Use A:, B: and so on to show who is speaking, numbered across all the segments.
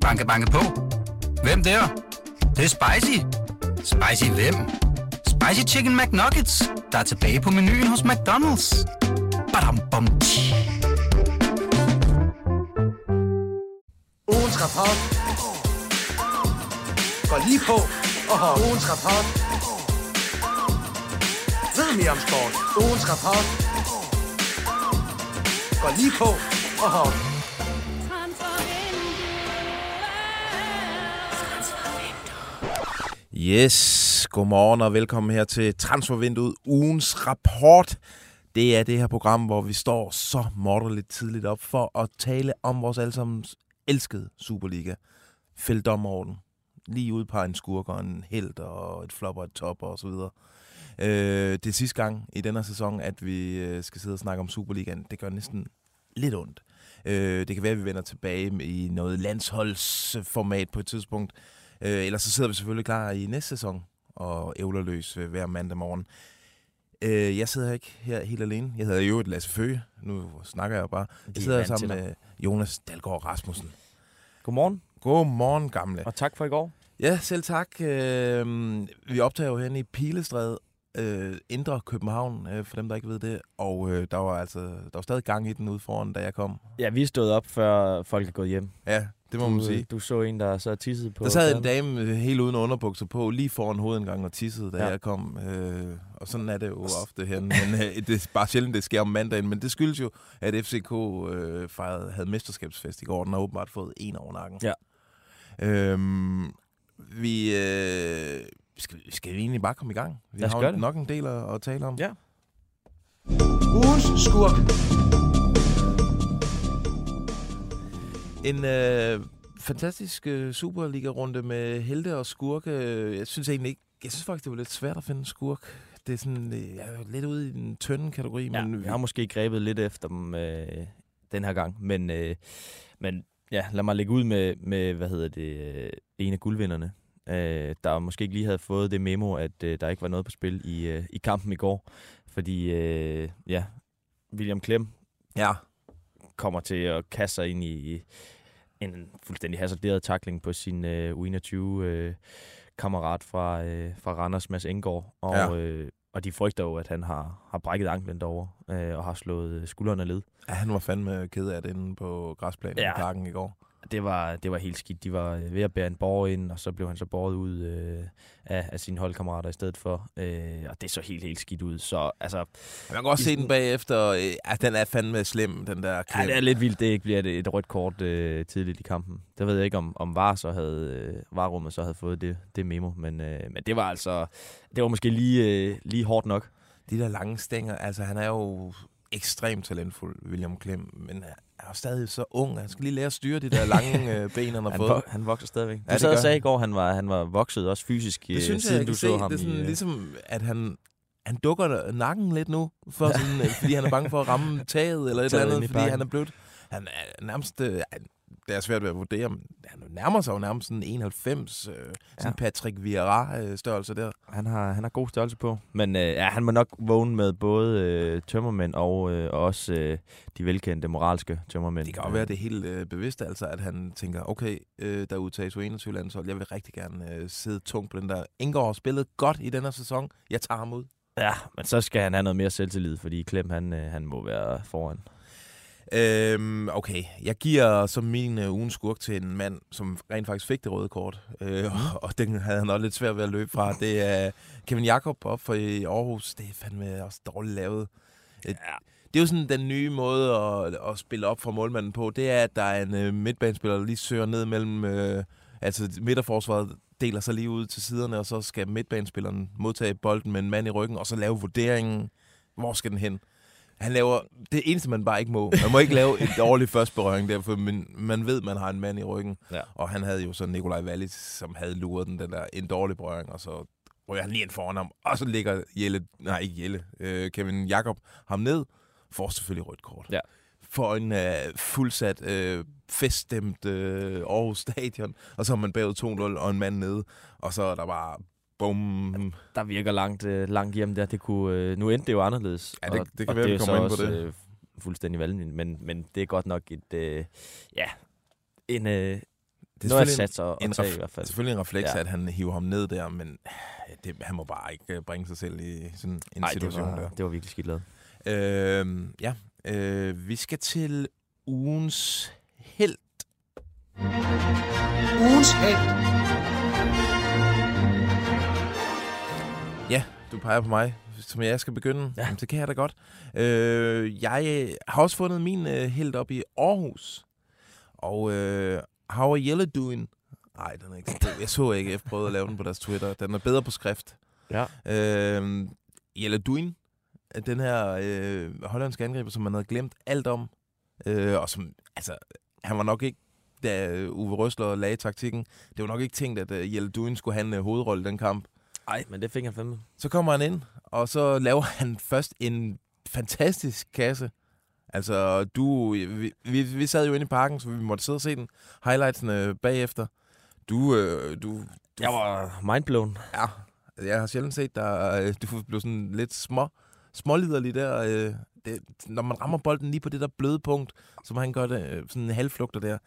A: Banke, banke på. Hvem der? Det, det er spicy. Spicy hvem? Spicy Chicken McNuggets, der er tilbage på menuen hos McDonald's. Badum, bom, tji.
B: Ugens rapport. Gå lige på. Og ugens rapport. Ved mere om sport. Ugens rapport. Gå lige på. Og
C: Yes, godmorgen og velkommen her til Transfervinduet, ugens rapport. Det er det her program, hvor vi står så morderligt tidligt op for at tale om vores allesammens elskede Superliga. Fældomorden. Lige udpege en skurk og en held og et flop og et top og så videre. Øh, det er sidste gang i denne sæson, at vi øh, skal sidde og snakke om Superligaen. Det gør næsten lidt ondt. Øh, det kan være, at vi vender tilbage i noget landsholdsformat på et tidspunkt. Øh, ellers så sidder vi selvfølgelig klar i næste sæson og ævler løs øh, hver mandag morgen. Øh, jeg sidder ikke her helt alene. Jeg hedder jo et Lasse Føge. Nu snakker jeg jo bare. Jeg
D: er
C: sidder sammen med Jonas Dalgaard Rasmussen.
D: Godmorgen,
C: Godmorgen, gamle.
D: og tak for i går.
C: Ja, selv tak. Øh, vi optager jo hen i Pilestræde, øh, Indre København, øh, for dem, der ikke ved det. Og øh, der var altså der var stadig gang i den ude foran, da jeg kom.
D: Ja, vi stod op, før folk er gået hjem.
C: Ja, det må
D: du,
C: man sige.
D: Du så en, der så tissede på
C: Der sad en dame øh, helt uden underbukser på, lige foran hovedindgangen og tissede, da ja. Jeg kom. Øh, og sådan er det jo ofte her. Men øh, det er bare sjældent, det sker om mandagen. Men det skyldes jo, at FCK øh, fejrede, havde mesterskabsfest i går. Den har åbenbart fået en over nakken.
D: Ja.
C: Øhm, vi, øh, skal, skal vi egentlig bare komme i gang? Vi
D: Lad os
C: har
D: gøre
C: jo
D: det.
C: nok en del at, at tale om.
D: Ja.
B: ugens skurk.
C: En øh, fantastisk øh, Superliga-runde med helte og skurke. Jeg synes egentlig ikke... Jeg synes faktisk, det var lidt svært at finde en skurk. Det er sådan øh, jeg er lidt ude i den tynde kategori.
D: Ja,
C: men
D: jeg har måske grebet lidt efter dem øh, den her gang, men, øh, men ja, lad mig lægge ud med, med hvad hedder det, øh, en af guldvinderne, øh, der måske ikke lige havde fået det memo, at øh, der ikke var noget på spil i, øh, i kampen i går, fordi øh, ja, William Klem
C: Ja,
D: kommer til at kaste sig ind i en fuldstændig hasarderet takling på sin øh, U21 øh, fra, øh, fra Randers, Mads Engård. Og,
C: Ja.
D: øh, og de frygter jo, at han har, har brækket anklen derovre øh, og har slået øh, skuldrene led.
C: ja han var fandme ked af det inde på græsplænen ja.
D: Ja.
C: i parken i går.
D: Det var, det var helt skidt. De var øh, ved at bære en borger ind, og så blev han så båret ud øh, af, af sine holdkammerater i stedet for. Øh, og det så helt, helt skidt ud. Så altså,
C: Man kan også se den bagefter. Øh, ja, den er fandme slem, den der
D: Ja,
C: klem.
D: det er lidt vildt, det ikke bliver et, et rødt kort øh, tidligt i kampen. Der ved jeg ikke, om, om VAR så havde, øh, VAR-rummet så havde fået det, det memo, men, øh, men det var altså, det var måske lige, øh, lige hårdt nok.
C: De der lange stænger, altså han er jo ekstremt talentfuld, William Klem, men han er stadig så ung. Han skal lige lære at styre de der lange øh, ben, han har
D: Han,
C: fået.
D: vo- han vokser stadigvæk.
C: Ja,
D: Du
C: det
D: sad og sagde
C: han.
D: i går, han var, han var vokset også fysisk,
C: Det
D: øh,
C: synes jeg,
D: siden
C: jeg
D: du
C: kan
D: så
C: se.
D: ham
C: Det er sådan,
D: i, øh,
C: ligesom, at han, han dukker nakken lidt nu, for sådan, øh, fordi han er bange for at ramme taget eller et eller andet, fordi han er blevet... Han er nærmest... Øh, det er svært ved at vurdere, men han nærmer sig jo nærmest sådan 91, øh, sådan
D: Ja.
C: Patrick Vieira-størrelse der.
D: han, har, han har god størrelse på. Men øh, ja, han må nok vågne med både øh, tømmermænd og, øh, og også øh, de velkendte moralske tømmermænd.
C: Det kan jo være, det helt øh, bevidst, altså, at han tænker, okay, øh, der udtages jo 21 landshold, jeg vil rigtig gerne øh, sidde tungt på den der. Indgår har spillet godt i den her sæson, jeg tager ham ud.
D: Ja, men så skal han have noget mere selvtillid, fordi Klem, han, øh, han må være foran.
C: Øhm, okay, jeg giver som min øh, ugens skurk til en mand, som rent faktisk fik det røde kort. Øh,
D: Mhm.
C: og, og den havde han også lidt svært ved at løbe fra. Det er Kevin Jakob op for i Aarhus. Det er fandme også dårligt lavet. Ja. Det er jo sådan den nye måde at, at spille op fra målmanden på. Det er, at der er en øh, midtbanespiller, der lige søger ned mellem... Øh, altså midterforsvaret deler sig lige ud til siderne, og så skal midtbanespilleren modtage bolden med en mand i ryggen, og så lave vurderingen. Hvor skal den hen? Han laver det eneste, man bare ikke må. Man må ikke lave en dårlig første berøring der, for man, man ved, man har en mand i ryggen.
D: Ja.
C: Og han havde jo så Nikolaj Wallis, som havde luret den, den der en dårlig berøring, og så ryger han lige ind foran ham, og så ligger Jelle, nej ikke Jelle, øh, Kevin Jakob ham ned, får selvfølgelig rødt kort.
D: Ja.
C: For en øh, fuldsat, øh, feststemt øh, Aarhus Stadion, og så er man bagud 2-0 og en mand nede, og så er der bare bum,
D: Der virker langt, øh, langt hjem der. Det kunne, øh, nu endte det jo anderledes.
C: Ja, det-
D: og,
C: det kan
D: og
C: være, vi
D: er
C: kommer
D: så
C: ind på
D: også,
C: det.
D: Øh, fuldstændig valgnyt, men, men det er godt nok et, øh, ja, en, øh,
C: Det er
D: noget at
C: selvfølgelig
D: satse og,
C: en
D: og tage i hvert fald.
C: Selvfølgelig en refleks,
D: Ja.
C: at han hiver ham ned der, men øh, det, han må bare ikke øh, bringe sig selv i sådan en
D: Nej, det
C: situation
D: var,
C: der.
D: det var virkelig skidt lavet.
C: Øh, ja, øh, vi skal til ugens held.
B: Ugens held.
C: Du peger på mig, som jeg skal begynde.
D: Ja.
C: Jamen, det kan jeg da godt. Øh, jeg har også fundet min øh, held op i Aarhus. Og øh, How are Yellow doing? Nej, den er ikke så. Jeg så ikke, jeg prøvede at lave den på deres Twitter. Den er bedre på skrift.
D: Ja.
C: Øh, Yellow doing, den her øh, hollandske angriber, som man havde glemt alt om. Øh, og som, altså, han var nok ikke, da Uwe Røsler lagde taktikken, det var nok ikke tænkt, at uh, Jelle Duin skulle have en uh, hovedrolle i den kamp.
D: Nej, men det fik han fandme.
C: Så kommer han ind, og så laver han først en fantastisk kasse. Altså, du, vi, vi, vi sad jo inde i parken, så vi måtte sidde og se den. Highlightsene bagefter. Du, øh, du, du
D: Jeg var mindblown.
C: Ja, jeg har sjældent set dig, øh, du blev sådan lidt små, småliderlig der. Øh, det, når man rammer bolden lige på det der bløde punkt, som han gør det, øh, sådan en halvflugter der.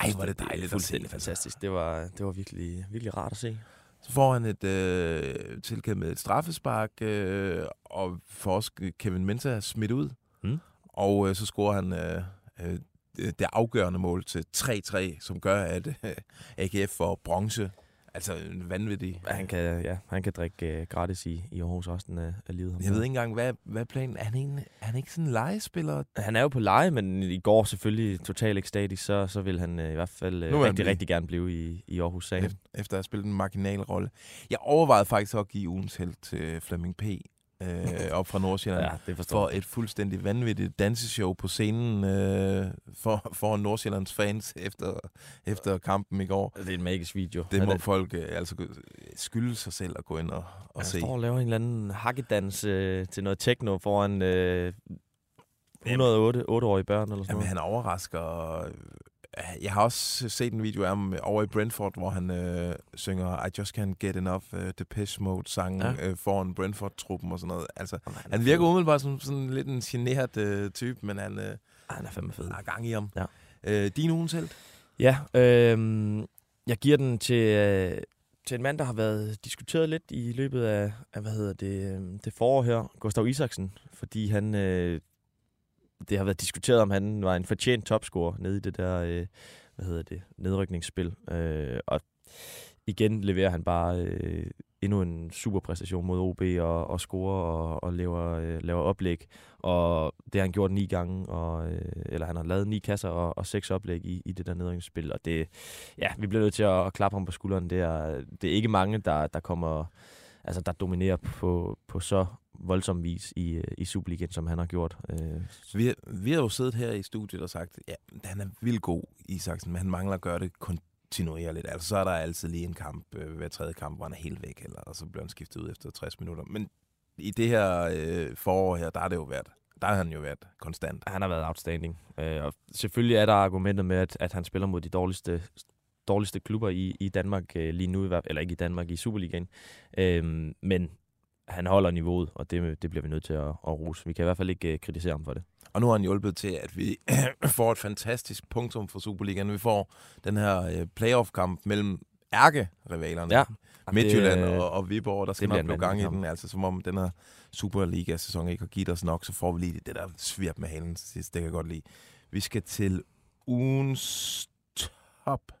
C: Ej, hvor er det dejligt at se.
D: Fuldstændig fantastisk. Det var, det var virkelig, virkelig rart at se.
C: Så får han et øh, tilkædet med et straffespark, øh, og får også Kevin Mensah smidt ud.
D: Mm.
C: Og øh, så scorer han øh, øh, det det afgørende mål til 3-3, som gør, at øh, AGF får bronze. Altså en vanvittig.
D: Han kan, ja, han kan drikke uh, gratis i, i Aarhus resten af, af livet.
C: Jeg ved ikke engang, hvad, hvad er planen? Er han, er han ikke sådan en legespiller?
D: Han er jo på leje, men i går selvfølgelig totalt ekstatisk, så, så vil han uh, i hvert fald uh, rigtig,
C: blive.
D: rigtig gerne blive i, i Aarhus sagen.
C: Efter, efter at have spillet en marginal rolle. Jeg overvejede faktisk at give ugens held til Flemming P. Øh, op fra Nordsjælland.
D: Ja, det forstår
C: for
D: jeg.
C: et fuldstændig vanvittigt danseshow på scenen øh, for, for Nordsjællands fans efter, efter kampen i går.
D: Det er en magisk video.
C: Det må
D: er-
C: folk øh, altså skylde sig selv at gå ind og, og se.
D: står og laver en eller anden hakkedans øh, til noget techno foran øh, 108 8-årige børn eller sådan
C: Jamen,
D: noget.
C: han overrasker. Øh, Jeg har også set en video af ham over i Brentford, hvor han øh, synger I Just Can't Get Enough uh, Depeche Mode sang
D: Ja.
C: øh, foran Brentford-truppen og sådan noget. Altså,
D: Jamen, er
C: han virker
D: fed.
C: umiddelbart som sådan lidt en generet øh, type, men han øh,
D: Han er fandme fed.
C: har gang i ham.
D: Ja.
C: Øh, din ugens held?
D: Ja, øh, jeg giver den til, øh, til en mand, der har været diskuteret lidt i løbet af, af hvad hedder det, øh, det forår her, Gustav Isaksen, fordi han, øh, det har været diskuteret, om han var en fortjent topscorer nede i det der, øh, hvad hedder det, nedrykningsspil. Øh, og igen leverer han bare øh, endnu en super præstation mod OB og, og scorer og, og laver, øh, laver oplæg. Og det har han gjort ni gange, og, øh, eller han har lavet ni kasser og, og seks oplæg i, i det der nedrykningsspil. Og det, ja, vi bliver nødt til at, at klappe ham på skulderen. Det er, det er ikke mange, der, der kommer, altså der dominerer på, på så voldsom vis i, øh, i Superligaen, som han har gjort. Øh,
C: vi, vi har jo siddet her i studiet og sagt, ja, han er vildt god, Isaksen, men han mangler at gøre det kontinuerligt. Altså, så er der altid lige en kamp, øh, hver tredje kamp, hvor han er helt væk, eller, og så bliver han skiftet ud efter 60 minutter. Men i det her øh, forår her, der har det jo været, der har han jo været konstant.
D: han har været outstanding. Øh, og selvfølgelig er der argumentet med, at, at han spiller mod de dårligste dårligste klubber i, i Danmark øh, lige nu, eller ikke i Danmark, i Superligaen. Øh, men han holder niveauet, og det, det bliver vi nødt til at, at rose. Vi kan i hvert fald ikke øh, kritisere ham for det.
C: Og nu har han hjulpet til, at vi får et fantastisk punktum for Superligaen. Vi får den her øh, playoff-kamp mellem ærke-rivalerne.
D: Ja.
C: Midtjylland
D: Det,
C: og, og Viborg, der skal nok blive gang i den. Altså som om den her Superliga-sæson ikke har givet os nok, så får vi lige det der svirp med halen til sidst. Det kan jeg godt lide. Vi skal til ugens top.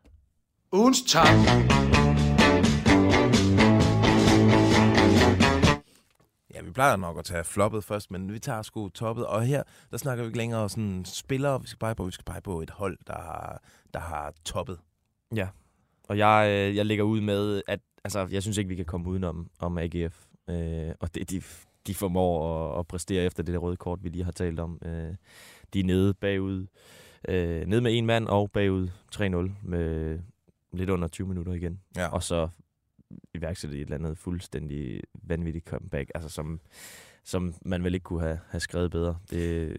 B: Ugens top.
C: Plejer nok at tage floppet først, men vi tager sgu toppet. Og her, der snakker vi ikke længere sådan spillere, vi skal pege på. Vi skal pege på et hold, der har, der har toppet.
D: Og jeg, øh, jeg lægger ud med, at altså, jeg synes ikke, vi kan komme udenom om AGF. Øh, og det, de, de formår at, at præstere efter det der røde kort, vi lige har talt om. Øh, de er nede bagud. Øh, nede med en mand og bagud 3-0 med lidt under 20 minutter igen.
C: Ja.
D: Og så iværksætte et eller andet fuldstændig vanvittigt comeback, altså som, som man vel ikke kunne have, have skrevet bedre. Det,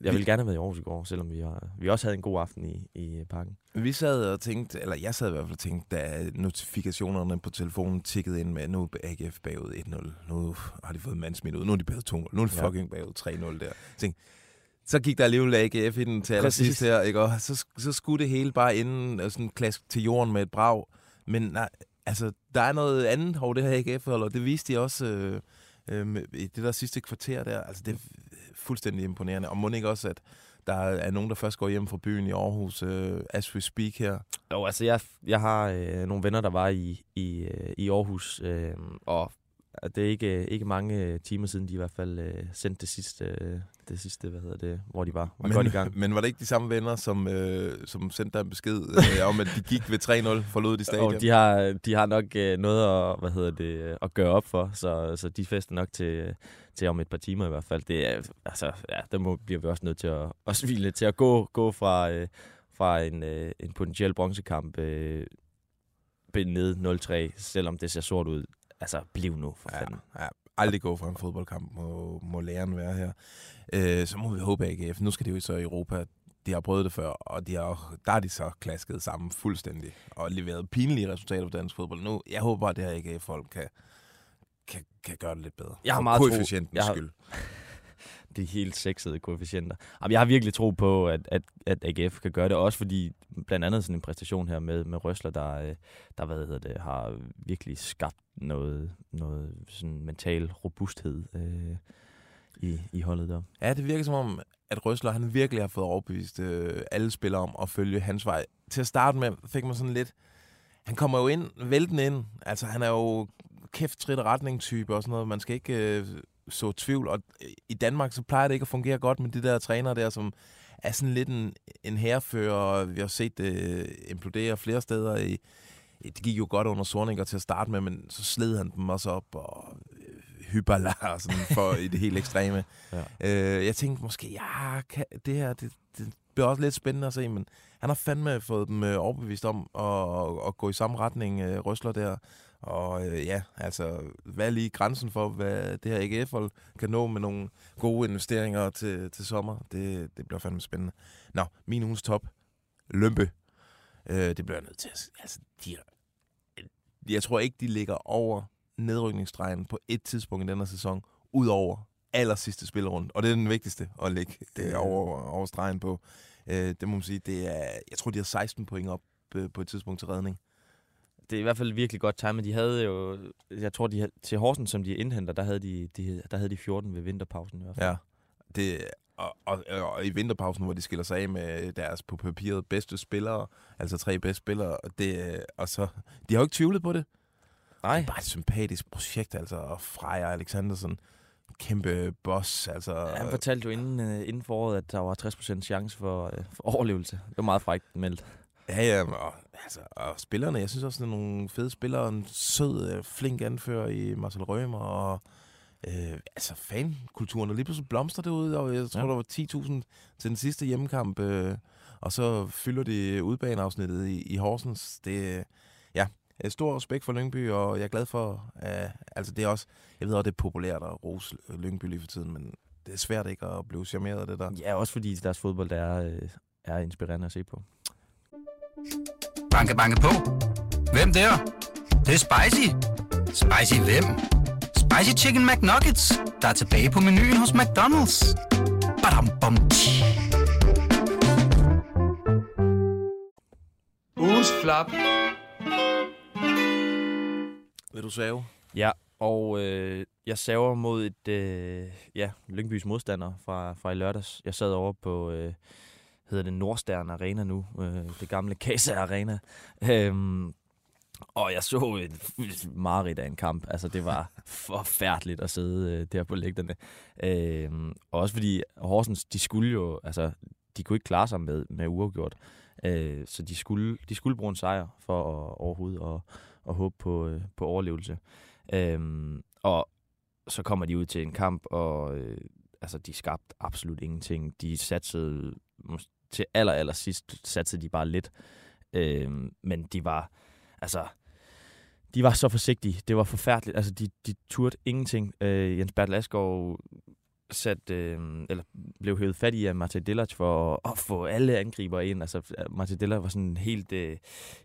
D: jeg ville gerne have været i Aarhus i går, selvom vi, har, vi også havde en god aften i, i parken.
C: Vi sad og tænkte, eller jeg sad i hvert fald og tænkte, da notifikationerne på telefonen tikkede ind med, nu er AGF bagud 1-0, nu har de fået mandsmidt ud, nu er de bagud 2-0, nu er de
D: Ja.
C: fucking bagud 3-0 der. Tænkte, så gik der alligevel AGF i den til allersidst her, ikke? Og så, så skulle det hele bare inden øh, sådan klask til jorden med et brag. Men nej, altså, der er noget andet over det her AGF-hold, og det viste de også øh, øh, i det der sidste kvarter der. Altså, det er fuldstændig imponerende. Og må ikke også, at der er nogen, der først går hjem fra byen i Aarhus, øh, as we speak her.
D: Jo, altså jeg, jeg har øh, nogle venner, der var i, i, øh, i Aarhus, øh, og det er ikke, ikke mange øh, timer siden, de i hvert fald øh, sendte det sidste, øh, det sidste, hvad hedder det, hvor de var, var
C: men,
D: godt i gang.
C: men var det ikke de samme venner, som, øh, som sendte dig en besked øh, om, at de gik ved 3-0, forlod de stadion?
D: Og de har, de har nok øh, noget at, hvad hedder det, øh, at gøre op for, så, så de fester nok til, til om et par timer i hvert fald. Det er, altså, ja, der må, bliver vi også nødt til at, at svile til at gå, gå fra, øh, fra en, øh, en potentiel bronzekamp øh, ned 0-3, selvom det ser sort ud. Altså, bliv nu, for
C: Ja,
D: fanden.
C: ja, aldrig gå fra en fodboldkamp, må, må læreren være her. Øh, så må vi håbe, AGF, nu skal de jo så i Europa, de har prøvet det før, og de har, der er de så klasket sammen fuldstændig, og leveret pinlige resultater på dansk fodbold. Nu, jeg håber bare, at det her AGF-folk kan, kan, kan gøre det lidt bedre.
D: Jeg har meget tro- jeg har-
C: skyld.
D: de helt sexede koefficienter. Jamen, jeg har virkelig tro på, at, at, at AGF kan gøre det, også fordi blandt andet sådan en præstation her med, med Røsler, der, øh, der hvad hedder det, har virkelig skabt noget, noget sådan mental robusthed øh, i, i holdet der.
C: Ja, det virker som om, at Røsler han virkelig har fået overbevist øh, alle spillere om at følge hans vej. Til at starte med fik man sådan lidt... Han kommer jo ind, vælten ind. Altså, han er jo kæft trit og retning type og sådan noget. Man skal ikke øh, så tvivl. Og øh, i Danmark, så plejer det ikke at fungere godt med de der trænere der, som er sådan lidt en, en herrefører. Vi har set det øh, implodere flere steder i... Det gik jo godt under Sorninger til at starte med, men så sled han dem også op og øh, hyperlar og sådan for i det helt ekstreme.
D: Ja.
C: Øh, jeg tænkte måske, ja, kan, det her, det, det bliver også lidt spændende at se, men han har fandme fået dem øh, overbevist om at, at gå i samme retning, øh, Røsler der. Og øh, ja, altså, hvad er lige grænsen for, hvad det her AGF-hold kan nå med nogle gode investeringer til, til sommer? Det, det bliver fandme spændende. Nå, min ugens top. Lømpe. Øh, det bliver jeg nødt til at... Altså, de, er- jeg tror ikke, de ligger over nedrykningsstregen på et tidspunkt i denne sæson, udover aller sidste spillerunde. Og det er den vigtigste at lægge det over, over stregen på. Øh, det må man sige, det er, jeg tror, de har 16 point op øh, på et tidspunkt til redning.
D: Det er i hvert fald virkelig godt timet. De havde jo, jeg tror, de havde, til Horsens, som de indhenter, der havde de, de, der havde de 14 ved vinterpausen i hvert fald.
C: Ja. Det, og, og, og, i vinterpausen, hvor de skiller sig af med deres på papiret bedste spillere, altså tre bedste spillere, og, det, og så, de har jo ikke tvivlet på det.
D: Nej,
C: Det er bare et sympatisk projekt, altså, og Freja Alexandersen, kæmpe boss, altså.
D: han fortalte jo inden, øh, inden foråret, at der var 60% chance for, øh, for overlevelse. Det var meget frækt meldt.
C: Ja, ja, og, altså, og spillerne, jeg synes også, det er nogle fede spillere, en sød, øh, flink anfører i Marcel Rømer, og øh, altså fankulturen, og lige pludselig blomster det ud, og jeg tror,
D: Ja.
C: der var 10.000 til den sidste hjemmekamp, øh, og så fylder de udbaneafsnittet i, i Horsens. Det, ja, øh, stor respekt for Lyngby, og jeg er glad for, øh, altså det er også, jeg ved også, det er populært at rose Lyngby lige for tiden, men det er svært ikke at blive charmeret af det der.
D: Ja, også fordi deres fodbold er, øh, er inspirerende at se på.
A: Banke, banke på. Hvem der? Det, det er spicy. Spicy hvem? Spicy Chicken McNuggets, der er tilbage på menuen hos McDonald's. Badum, bom, tji.
B: Ugens flap.
C: Vil du save?
D: Ja, og øh, jeg saver mod et, øh, ja, Lyngbys modstander fra, fra i lørdags. Jeg sad over på, øh, hedder det Nordstern Arena nu, øh, det gamle Casa Arena. Øhm, og jeg så et mareridt af en kamp. Altså, det var forfærdeligt at sidde øh, der på lægterne. Og også fordi Horsens, de skulle jo, altså, de kunne ikke klare sig med, med uafgjort. Øh, så de skulle, de skulle bruge en sejr for at, overhovedet at, at håbe på, øh, på overlevelse. Øhm, og så kommer de ud til en kamp, og øh, altså, de skabte absolut ingenting. De satsede til aller, aller sidst, satte de bare lidt. Øh, men de var, altså, de var så forsigtige. Det var forfærdeligt. Altså, de, de turde ingenting. Øh, Jens Bertel Asgaard sat, øh, eller blev hævet fat i af Martin Dillard for at, at få alle angriber ind. Altså, Martin Dillard var sådan helt, øh,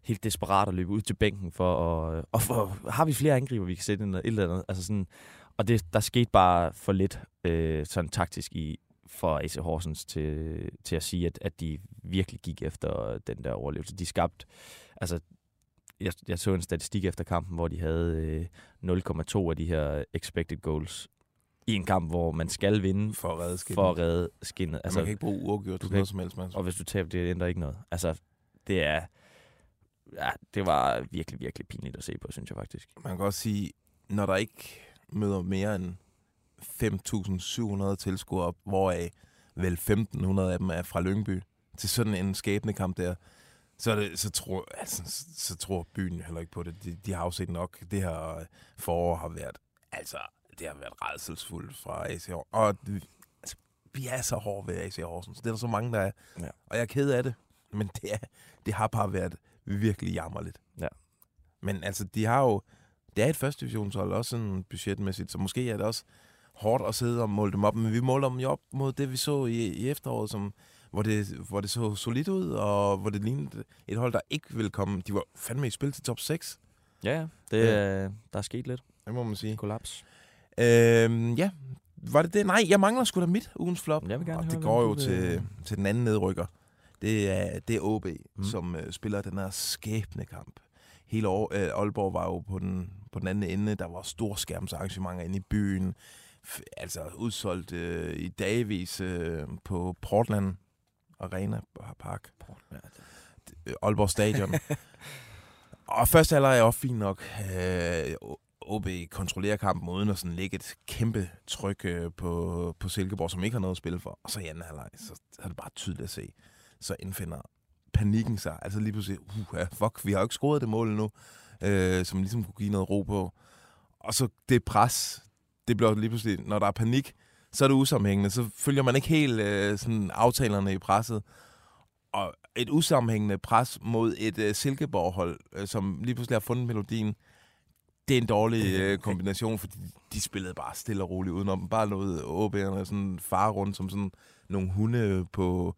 D: helt desperat at løbe ud til bænken for at, og for, har vi flere angriber, vi kan sætte ind, et eller andet. Altså sådan, og det, der skete bare for lidt øh, sådan taktisk i for AC Horsens til, til at sige, at, at de virkelig gik efter den der overlevelse. De skabte, altså jeg, jeg så en statistik efter kampen, hvor de havde øh, 0,2 af de her expected goals i en kamp, hvor man skal vinde
C: For at redde skinnet.
D: for at redde skinnet.
C: Altså, man kan ikke bruge uafgjort til noget som helst, man.
D: og hvis du taber, det ændrer ikke noget. Altså, det er... Ja, det var virkelig, virkelig pinligt at se på, synes jeg faktisk.
C: Man kan også sige, når der ikke møder mere end 5.700 tilskuere hvoraf vel 1.500 af dem er fra Lyngby, til sådan en skæbnekamp der, så, er det, så, tror, altså, så, tror byen heller ikke på det. De, de har jo set nok. Det her forår har været, altså, det har været redselsfuldt fra AC Horsens. Og altså, vi er så hårde ved AC Horsens. Det er der så mange, der er.
D: Ja.
C: Og jeg er ked af det. Men det, er, det har bare været virkelig jammerligt.
D: Ja.
C: Men altså, de har jo... Det er et første divisionshold, også sådan budgetmæssigt, så måske er det også hårdt at sidde og måle dem op, men vi måler dem jo op mod det, vi så i, i efteråret, som, hvor, det, hvor det så solidt ud, og hvor det lignede et hold, der ikke ville komme. De var fandme i spil til top 6,
D: Ja, ja. Det,
C: ja.
D: Der er sket lidt.
C: det må man sige.
D: Kollaps.
C: Øhm, ja, var det det? Nej, jeg mangler sgu da mit ugens flop.
D: Jeg vil gerne
C: og
D: høre,
C: det går jo
D: vil-
C: til, til den anden nedrykker. Det er, det er OB, mm. Som øh, spiller den her skæbne kamp. Hele år, øh, Aalborg var jo på den, på den anden ende. Der var store skærmsarrangementer inde i byen. Altså udsolgt øh, i dagvis øh, på Portland Arena Park.
D: Ja,
C: Øh, Aalborg Stadion. og første halvleg er også fint nok. Øh, OB kontrollerer kampen uden at sådan lægge et kæmpe tryk øh, på, på Silkeborg, som ikke har noget at spille for. Og så i anden halvleg, så er det bare tydeligt at se. Så indfinder panikken sig. Altså lige pludselig, uh, fuck, vi har jo ikke scoret det mål nu, øh, som ligesom kunne give noget ro på. Og så det pres, det bliver lige pludselig, når der er panik, så er det usammenhængende. Så følger man ikke helt øh, sådan aftalerne i presset. Og et usammenhængende pres mod et øh, Silkeborg-hold, øh, som lige pludselig har fundet melodien, det er en dårlig øh, kombination, fordi de spillede bare stille og roligt udenom. Bare noget OB'erne sådan far rundt som sådan nogle hunde på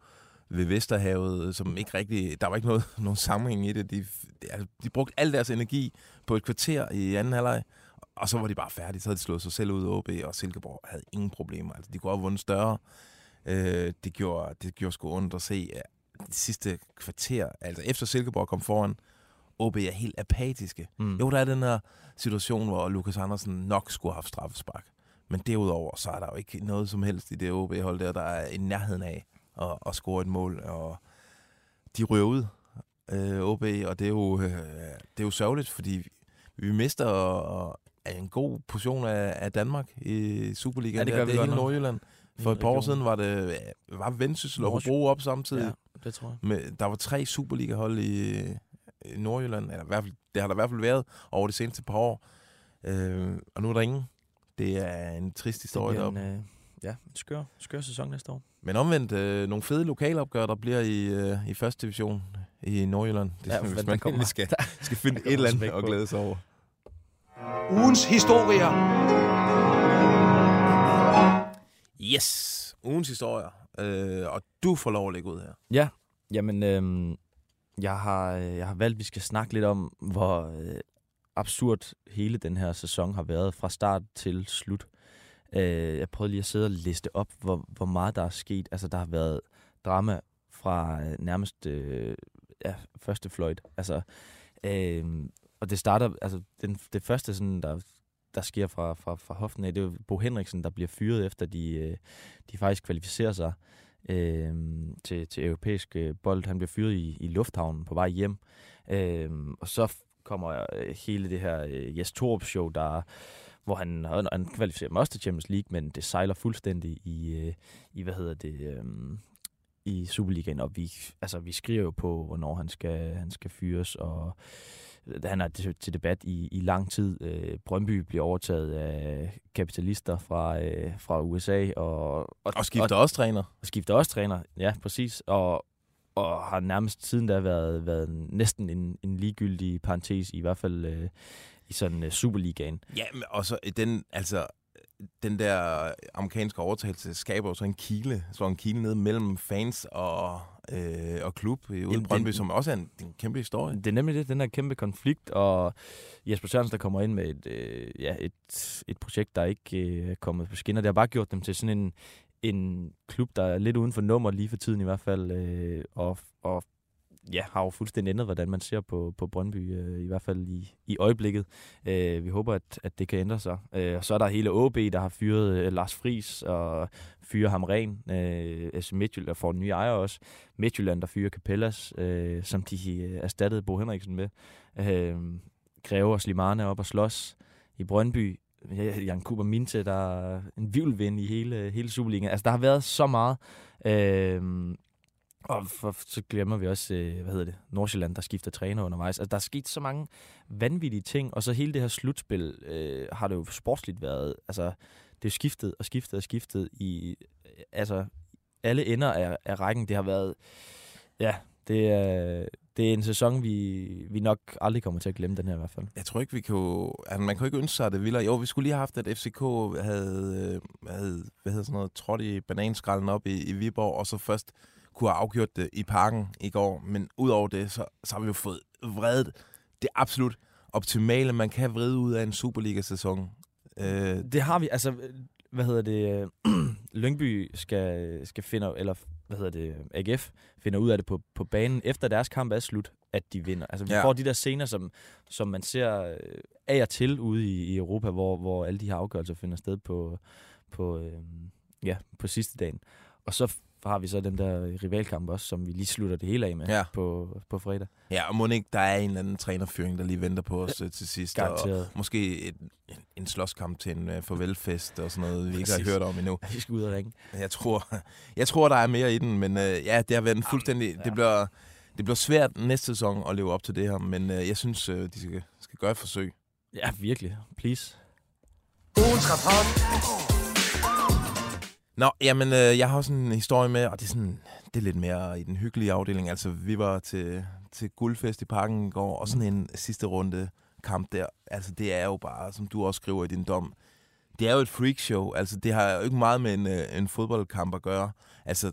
C: ved Vesterhavet, som ikke rigtig... Der var ikke noget, nogen sammenhæng i det. De, de, altså, de brugte al deres energi på et kvarter i anden halvleg, og så var de bare færdige. Så havde de slået sig selv ud af OB, og Silkeborg havde ingen problemer. Altså, de kunne have vundet større. Øh, det, gjorde, det gjorde sgu ondt at se ja, de sidste kvarter. Altså, efter Silkeborg kom foran, OB er helt apatiske.
D: Mm.
C: Jo, der er den her situation, hvor Lukas Andersen nok skulle have haft straffespark. Men derudover, så er der jo ikke noget som helst i det OB-hold der, der er i nærheden af at, at score et mål. Og de ryger ud, øh, OB, og det er, jo, øh, det er jo sørgeligt, fordi vi mister øh, en god portion af, af Danmark i Superligaen.
D: Ja, det
C: der.
D: gør vi
C: det er hele
D: nok.
C: Nordjylland. For et par år siden var det var Vendsyssel og. Hobro op samtidig.
D: Ja, det tror jeg.
C: Med, der var tre Superliga-hold i, i Nordjylland, eller i hvert fald, det har der i hvert fald været over de seneste par år. Øh, og nu er der ingen. Det er en trist historie deroppe.
D: øh, ja, en skør, skør sæson næste år.
C: Men omvendt, øh, nogle fede lokalopgør, der bliver i, øh, i første division i Nordjylland. Det,
D: Ja, men
C: hvis
D: der
C: man
D: kommer-
C: skal, skal finde et eller andet at glæde sig over.
B: Ugens historier.
C: Yes! Ugens historier. Øh, og du får lov at lægge ud her.
D: Ja, jamen, øhm, jeg, har, øh, jeg har valgt, at vi skal snakke lidt om, hvor øh, absurd hele den her sæson har været fra start til slut. Øh, jeg prøvede lige at sidde og liste op, hvor, hvor meget der er sket. Altså, der har været drama fra øh, nærmest øh, ja, første fløjt. Altså, øh, og det starter, altså, den, det første, sådan, der, der sker fra, fra, fra hoften af, det er jo Bo Henriksen, der bliver fyret, efter de, øh, de faktisk kvalificerer sig øh, til, til europæisk øh, bold. Han bliver fyret i, i lufthavnen på vej hjem. Øh, og så kommer øh, hele det her øh, Jes Torup show, der hvor han, han, kvalificerer dem også til Champions League, men det sejler fuldstændig i, i hvad hedder det, øh, i Superligaen, og vi, altså, vi skriver jo på, hvornår han skal, han skal fyres, og han er til, debat i, i lang tid. Øh, Brøndby bliver overtaget af kapitalister fra, øh, fra USA, og, og,
C: Og skifter også træner.
D: og skifter også træner, ja, præcis. Og, og har nærmest siden da været, været næsten en, en ligegyldig parentes, i hvert fald øh, i sådan uh, Superligaen.
C: Ja, men også den, altså, den der amerikanske overtagelse skaber jo så en kile, så en kile ned mellem fans og, øh, og klub ude i
D: Jamen,
C: Brøndby,
D: den-
C: som også er en, en kæmpe historie.
D: Det er nemlig det, den her kæmpe konflikt, og Jesper Sørensen, der kommer ind med et, øh, ja, et, et projekt, der ikke øh, er kommet på skinner, det har bare gjort dem til sådan en, en klub, der er lidt uden for nummer lige for tiden i hvert fald, øh, og, og ja, har jo fuldstændig ændret, hvordan man ser på, på Brøndby, øh, i hvert fald i, i øjeblikket. Øh, vi håber, at, at det kan ændre sig. Øh, og så er der hele AB, der har fyret øh, Lars Fris og fyrer ham ren. Øh, altså Midtjylland får en ny ejer også. Midtjylland, der fyrer Capellas, øh, som de øh, erstattede Bo Henriksen med. Øh, Greve og Slimane op og slås i Brøndby. Jan Kuber Minte, der er en vildvind i hele, hele Superligaen. Altså, der har været så meget. Øh, og for, så glemmer vi også, øh, hvad hedder det, Nordsjælland, der skifter træner undervejs. Altså, der er sket så mange vanvittige ting, og så hele det her slutspil øh, har det jo sportsligt været, altså, det er skiftet og skiftet og skiftet i, øh, altså, alle ender af, af rækken. Det har været, ja, det er, det er en sæson, vi, vi nok aldrig kommer til at glemme, den her i hvert fald.
C: Jeg tror ikke, vi kunne... Altså, man kunne ikke ønske sig at det vildere. Jo, vi skulle lige have haft, at FCK havde, øh, havde hvad hedder sådan noget, trådt i bananskrallen op i, i Viborg, og så først kunne have afgjort det i parken i går. Men udover det, så, så har vi jo fået vredet det absolut optimale, man kan vride ud af en Superliga-sæson.
D: Øh, det har vi. Altså, hvad hedder det? Lyngby skal, skal finde, eller hvad hedder det, AGF finder ud af det på, på banen, efter deres kamp er slut, at de vinder. Altså, vi ja. får de der scener, som, som man ser øh, af og til ude i, i Europa, hvor, hvor alle de her afgørelser finder sted på, på, øh, ja, på sidste dagen. Og så har vi så den der rivalkamp også, som vi lige slutter det hele af med ja. på, på fredag.
C: Ja, og må ikke, der er en eller anden trænerføring, der lige venter på os ja. til sidst. Garanteret. Og måske et, en, en slåskamp til en uh, farvelfest og sådan noget, vi ikke har hørt om endnu.
D: Vi skal ud og ringe.
C: Jeg tror, jeg tror, der er mere i den, men uh, ja, det har været en fuldstændig... Ja. Det bliver, det bliver svært næste sæson at leve op til det her, men uh, jeg synes, uh, de skal, skal gøre et forsøg.
D: Ja, virkelig. Please.
B: Ugens rapport
C: Nå, jamen, øh, jeg har også en historie med, og det er, sådan, det er lidt mere i den hyggelige afdeling. Altså, vi var til, til guldfest i parken i går, og sådan en sidste runde kamp der. Altså, det er jo bare, som du også skriver i din dom, det er jo et freakshow. Altså, det har jo ikke meget med en, øh, en fodboldkamp at gøre. Altså,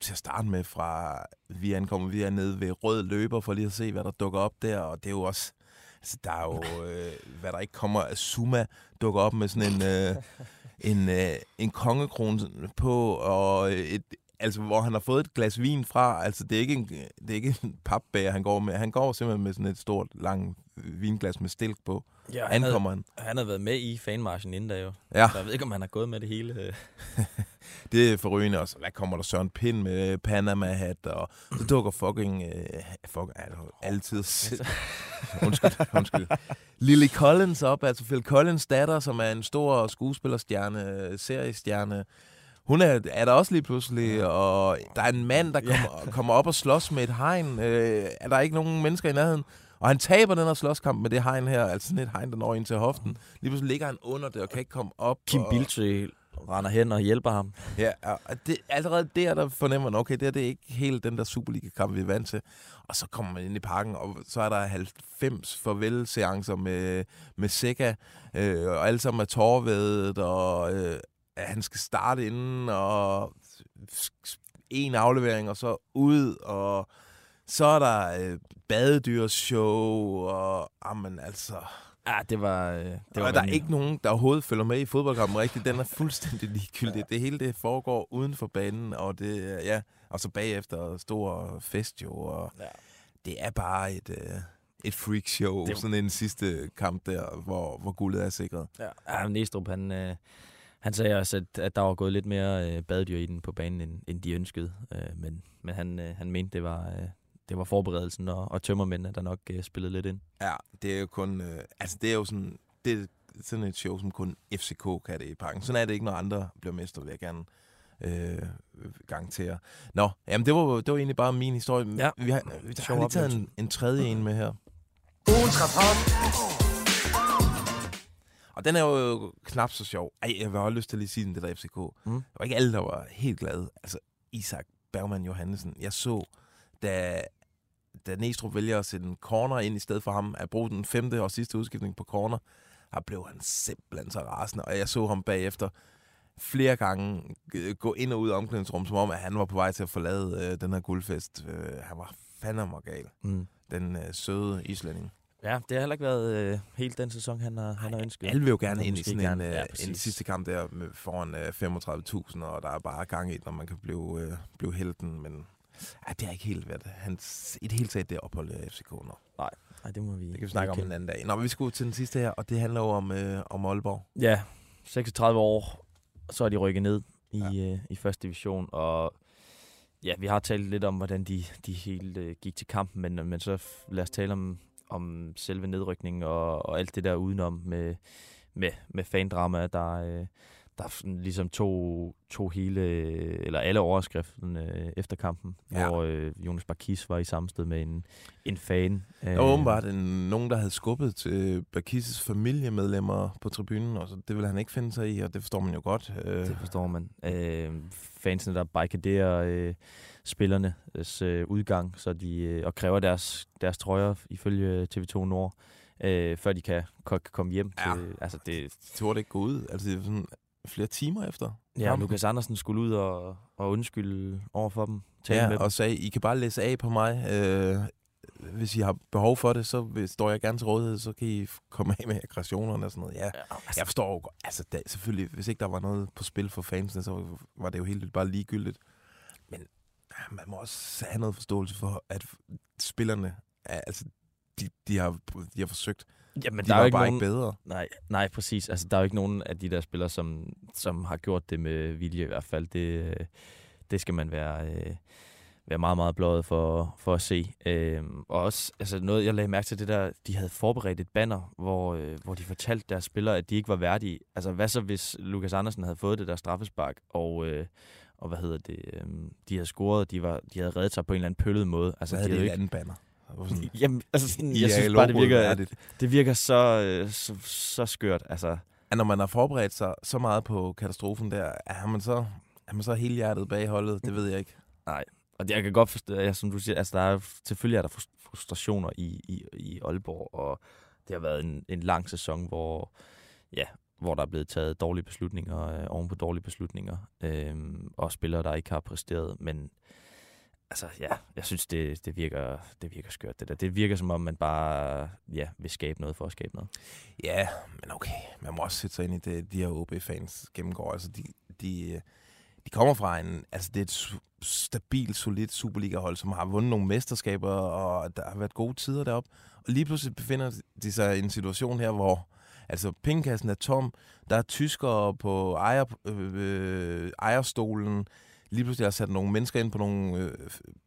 C: til at starte med fra, vi ankommer, vi er nede ved rød løber for lige at se, hvad der dukker op der, og det er jo også, altså der er jo, øh, hvad der ikke kommer, Zuma dukker op med sådan en, øh, en, øh, en kongekrone på, og et, altså, hvor han har fået et glas vin fra. Altså, det er ikke en, det er ikke en papbæger, han går med. Han går simpelthen med sådan et stort, langt vinglas med stilk på. Ja, han,
D: havde,
C: han.
D: han havde været med i fanmarschen inden da jo.
C: Ja.
D: Så jeg ved ikke, om han har gået med det hele.
C: det er forrygende også. Hvad kommer der Søren Pind med Panama-hat, og så dukker fucking... Øh, fuck, altså, altid... undskyld, undskyld. Lily Collins op, altså Phil Collins datter, som er en stor skuespillerstjerne, seriestjerne. Hun er, er der også lige pludselig, og der er en mand, der kommer, ja. kommer op og slås med et hegn. Øh, er der ikke nogen mennesker i nærheden? Og han taber den her slåskamp med det hegn her, altså sådan et hegn, der når ind til hoften. Lige pludselig ligger han under det og kan ikke komme op.
D: Kim
C: og...
D: Biltrey render hen og hjælper ham.
C: Ja, og det, allerede der, der fornemmer man, okay, det, her, det er ikke helt den der Superliga-kamp, vi er vant til. Og så kommer man ind i parken, og så er der 90 farvel-seancer med, med Sega, øh, og alle sammen er tårvedet, og øh, han skal starte inden, og en aflevering, og så ud, og så er der øh, badedyrsshow, og amen, altså...
D: Ja, det var... Øh, det
C: var der er ikke nogen, der overhovedet følger med i fodboldkampen rigtigt. Den er fuldstændig ligegyldig. Ja. Det hele det foregår uden for banen, og det ja, og så bagefter stor fest jo, og ja. det er bare et... Øh, et freak show, det... sådan en sidste kamp der, hvor, hvor guldet er sikret.
D: Ja, ja Næstrup, han, øh, han sagde også, at, at der var gået lidt mere øh, baddyr i den på banen, end, end de ønskede. Øh, men men han, øh, han mente, det var, øh, det var forberedelsen og, og tømmermændene, der nok øh, spillede lidt ind.
C: Ja, det er jo kun... Øh, altså, det er jo sådan... Det er sådan et show, som kun FCK kan det i parken. Sådan er det ikke, når andre bliver mester, vil jeg gerne øh, garantere. Nå, jamen det var, det var egentlig bare min historie. Ja. Vi har, vi har lige taget en, en tredje en med her. Ugens rapport. Og den er jo knap så sjov. Ej, jeg have lyst til at lige sige den, det der FCK. Mm. Det var ikke alle, der var helt glade. Altså, Isak Bergman Johansen. Jeg så, da, da Næstrup vælger at sætte en corner ind i stedet for ham, at bruge den femte og sidste udskiftning på corner, der blev han simpelthen så rasende. Og jeg så ham bagefter flere gange gå ind og ud af omklædningsrummet, som om, at han var på vej til at forlade øh, den her guldfest. Øh, han var fandme gal. Mm. Den øh, søde islænding.
D: Ja, det har heller ikke været øh, helt den sæson, han har, han har ønsket.
C: Alle vil jo gerne ind i sådan en,
D: ja,
C: ja, en sidste kamp der med, foran øh, 35.000, og der er bare gang i, når man kan blive, øh, blive helten, men ja, det har ikke helt været hans, i det hele taget det ophold i FCK nu.
D: Nej, det må vi
C: Det kan vi snakke om
D: kende.
C: en anden dag. Nå, men vi skulle til den sidste her, og det handler jo om, øh, om Aalborg.
D: Ja, 36 år, så er de rykket ned i,
C: Ja.
D: øh, i første division, og ja, vi har talt lidt om, hvordan de, de helt øh, gik til kampen, men, men så lad os tale om, om selve nedrykningen og, og alt det der udenom med, med, med fandrama, der, øh, der ligesom tog, tog hele, eller alle overskriften øh, efter kampen,
C: Ja.
D: hvor øh, Jonas Bakis var i sammenstød med en, en fan.
C: Der var åbenbart en, nogen, der havde skubbet til Bakis' familiemedlemmer på tribunen, og så det ville han ikke finde sig i, og det forstår man jo godt. Øh,
D: Det forstår man. Øh, fansene, der barrikaderer øh, spillernes øh, udgang, så de, øh, og kræver deres, deres trøjer ifølge TV2 Nord, øh, før de kan, kan komme hjem.
C: Ja.
D: Til, altså det,
C: turde ikke gå ud, altså det er sådan flere timer efter.
D: ja,
C: kampen.
D: Lukas Andersen skulle ud og, og undskylde over for dem. Tale med
C: Ja,
D: dem.
C: og sagde, I kan bare læse af på mig. Øh, hvis I har behov for det, så står jeg gerne til rådighed, så kan I komme af med aggressionerne og sådan noget. Ja,
D: Ja, altså,
C: jeg forstår jo. Altså, da, selvfølgelig, hvis ikke der var noget på spil for fansene, så var det jo helt bare ligegyldigt. Man må også have noget forståelse for, at spillerne, er, altså, de, de, har, de har forsøgt.
D: jamen,
C: De
D: der er
C: var
D: jo ikke
C: bare
D: nogen,
C: ikke bedre.
D: Nej, nej, præcis. Altså, der er jo ikke nogen af de der spillere, som, som har gjort det med vilje i hvert fald. Det, øh, det skal man være, øh, være meget, meget bløjet for, for at se. Øhm, og også altså noget, jeg lagde mærke til det der, de havde forberedt et banner, hvor, øh, hvor de fortalte deres spillere, at de ikke var værdige. Altså, hvad så, hvis Lukas Andersen havde fået det der straffespark, og... Øh, og hvad hedder det, øhm, de havde scoret, de, var, de havde reddet sig på en eller anden pøllet måde.
C: Så
D: Altså,
C: havde
D: de
C: det
D: havde
C: et
D: jo
C: andet banner. Det sådan,
D: ikke, jamen, altså, sådan,
C: I
D: jeg synes bare, det virker,
C: værdigt.
D: det virker så, øh, så, så skørt. Altså,
C: at når man har forberedt sig så meget på katastrofen der, er man så, er man så helhjertet bag holdet? Det ved jeg ikke.
D: Og det- jeg kan godt forstå, ja, som du siger, altså der er, selvfølgelig er der frus- frustrationer i, i, i Aalborg, og det har været en, en lang sæson, hvor, ja, hvor der er blevet taget dårlige beslutninger øh, oven på dårlige beslutninger, øh, og spillere, der ikke har præsteret, men altså ja, jeg synes, det, det, virker, det virker skørt det der. Det virker som om, man bare ja, vil skabe noget for at skabe noget.
C: Ja, men okay. Man må også sætte sig ind i det, de her OB-fans gennemgår. Altså, de, de, øh, de kommer fra en... Altså, det er et stabilt, solidt Superliga-hold, som har vundet nogle mesterskaber, og der har været gode tider deroppe. Og lige pludselig befinder de sig i en situation her, hvor altså, pengekassen er tom. Der er tyskere på ejer, øh, øh, ejerstolen. Lige pludselig har sat nogle mennesker ind på nogle øh,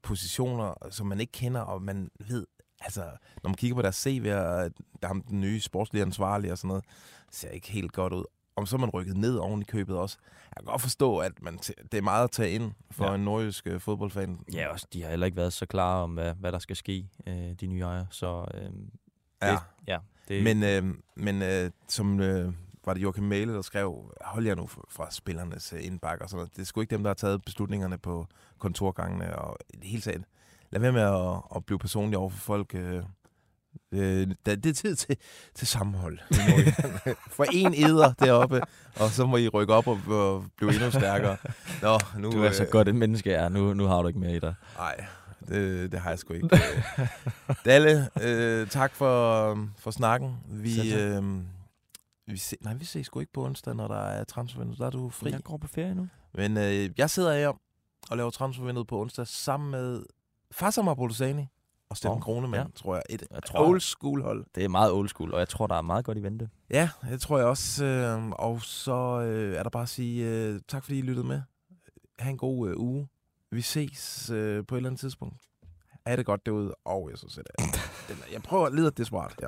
C: positioner, som man ikke kender, og man ved, altså, når man kigger på deres CV, og der er ham den nye sportslige ansvarlige og sådan noget, ser ikke helt godt ud. Om så er man rykket ned oven i købet også. Jeg kan godt forstå, at man det er meget at tage ind for ja.
D: Ja.
C: en nordjysk øh, fodboldfan.
D: Ja, også, de har heller ikke været så klare om, hvad, hvad der skal ske, øh, de nye ejere, så øh,
C: ja.
D: det, ja, det,
C: Men, øh, men øh, som øh, var det Joachim Mæle, der skrev, hold jer nu fra, spillernes øh, indbakke og sådan noget. Det er sgu ikke dem, der har taget beslutningerne på kontorgangene og det hele taget. Lad være med at, at blive personlig over for folk. Øh, øh, det er tid til, til sammenhold. For en eder deroppe, og så må I rykke op og, og blive endnu stærkere. Nå, nu,
D: du er så
C: øh,
D: godt et menneske er. Nu, nu har du ikke mere i dig.
C: Nej, det, det har jeg sgu ikke. Dalle, øh, tak for, for snakken. Vi, øh, vi, se, nej, vi ses sgu ikke på onsdag, når der er transfervindue. Der er du fri.
D: Jeg går på ferie nu.
C: Men øh, jeg sidder her og laver transfervinduet på onsdag sammen med Fassam Bolzani og Steffen
D: Åh,
C: Kronemann,
D: ja.
C: tror jeg. Et
D: Jeg tror,
C: old school hold.
D: Det er meget old school, og jeg tror, der er meget godt i vente.
C: Ja, det tror jeg også. Øh, og så øh, er der bare at sige øh, tak, fordi I lyttede med. Ha' en god øh, uge. Vi ses øh, på et eller andet tidspunkt. Ha' det godt derude. Og jeg så sætter jeg. den er- Jeg prøver at lede desperat her.